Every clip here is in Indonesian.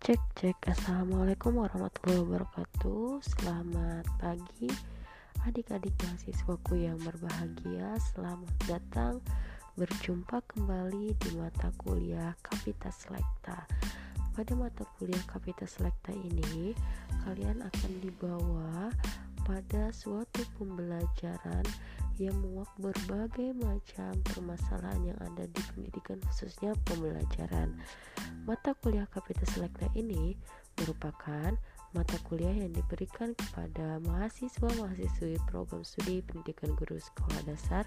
Cek cek. Assalamualaikum warahmatullahi wabarakatuh. Selamat pagi Adik-adik mahasiswaku yang berbahagia. Selamat datang. Berjumpa kembali di mata kuliah Kapitas Selekta Pada mata kuliah Kapitas Selekta ini Kalian akan dibawa pada suatu pembelajaran yang menguak berbagai macam permasalahan yang ada di pendidikan khususnya pembelajaran. Mata kuliah Kapital Selekta ini merupakan mata kuliah yang diberikan kepada mahasiswa-mahasiswi program studi pendidikan guru sekolah dasar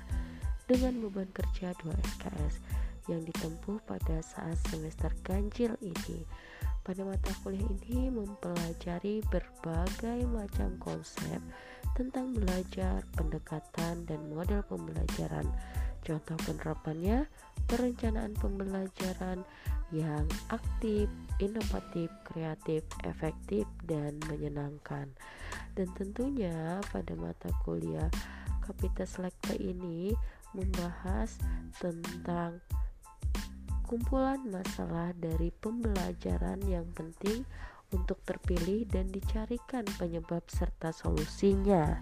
dengan beban kerja 2 SKS yang ditempuh pada saat semester ganjil ini. Pada mata kuliah ini mempelajari berbagai macam konsep tentang belajar, pendekatan, dan model pembelajaran. Contoh penerapannya, perencanaan pembelajaran yang aktif, inovatif, kreatif, efektif, dan menyenangkan. Dan tentunya pada mata kuliah Kapitas Selekta ini membahas tentang kumpulan masalah dari pembelajaran yang penting untuk terpilih dan dicarikan penyebab serta solusinya.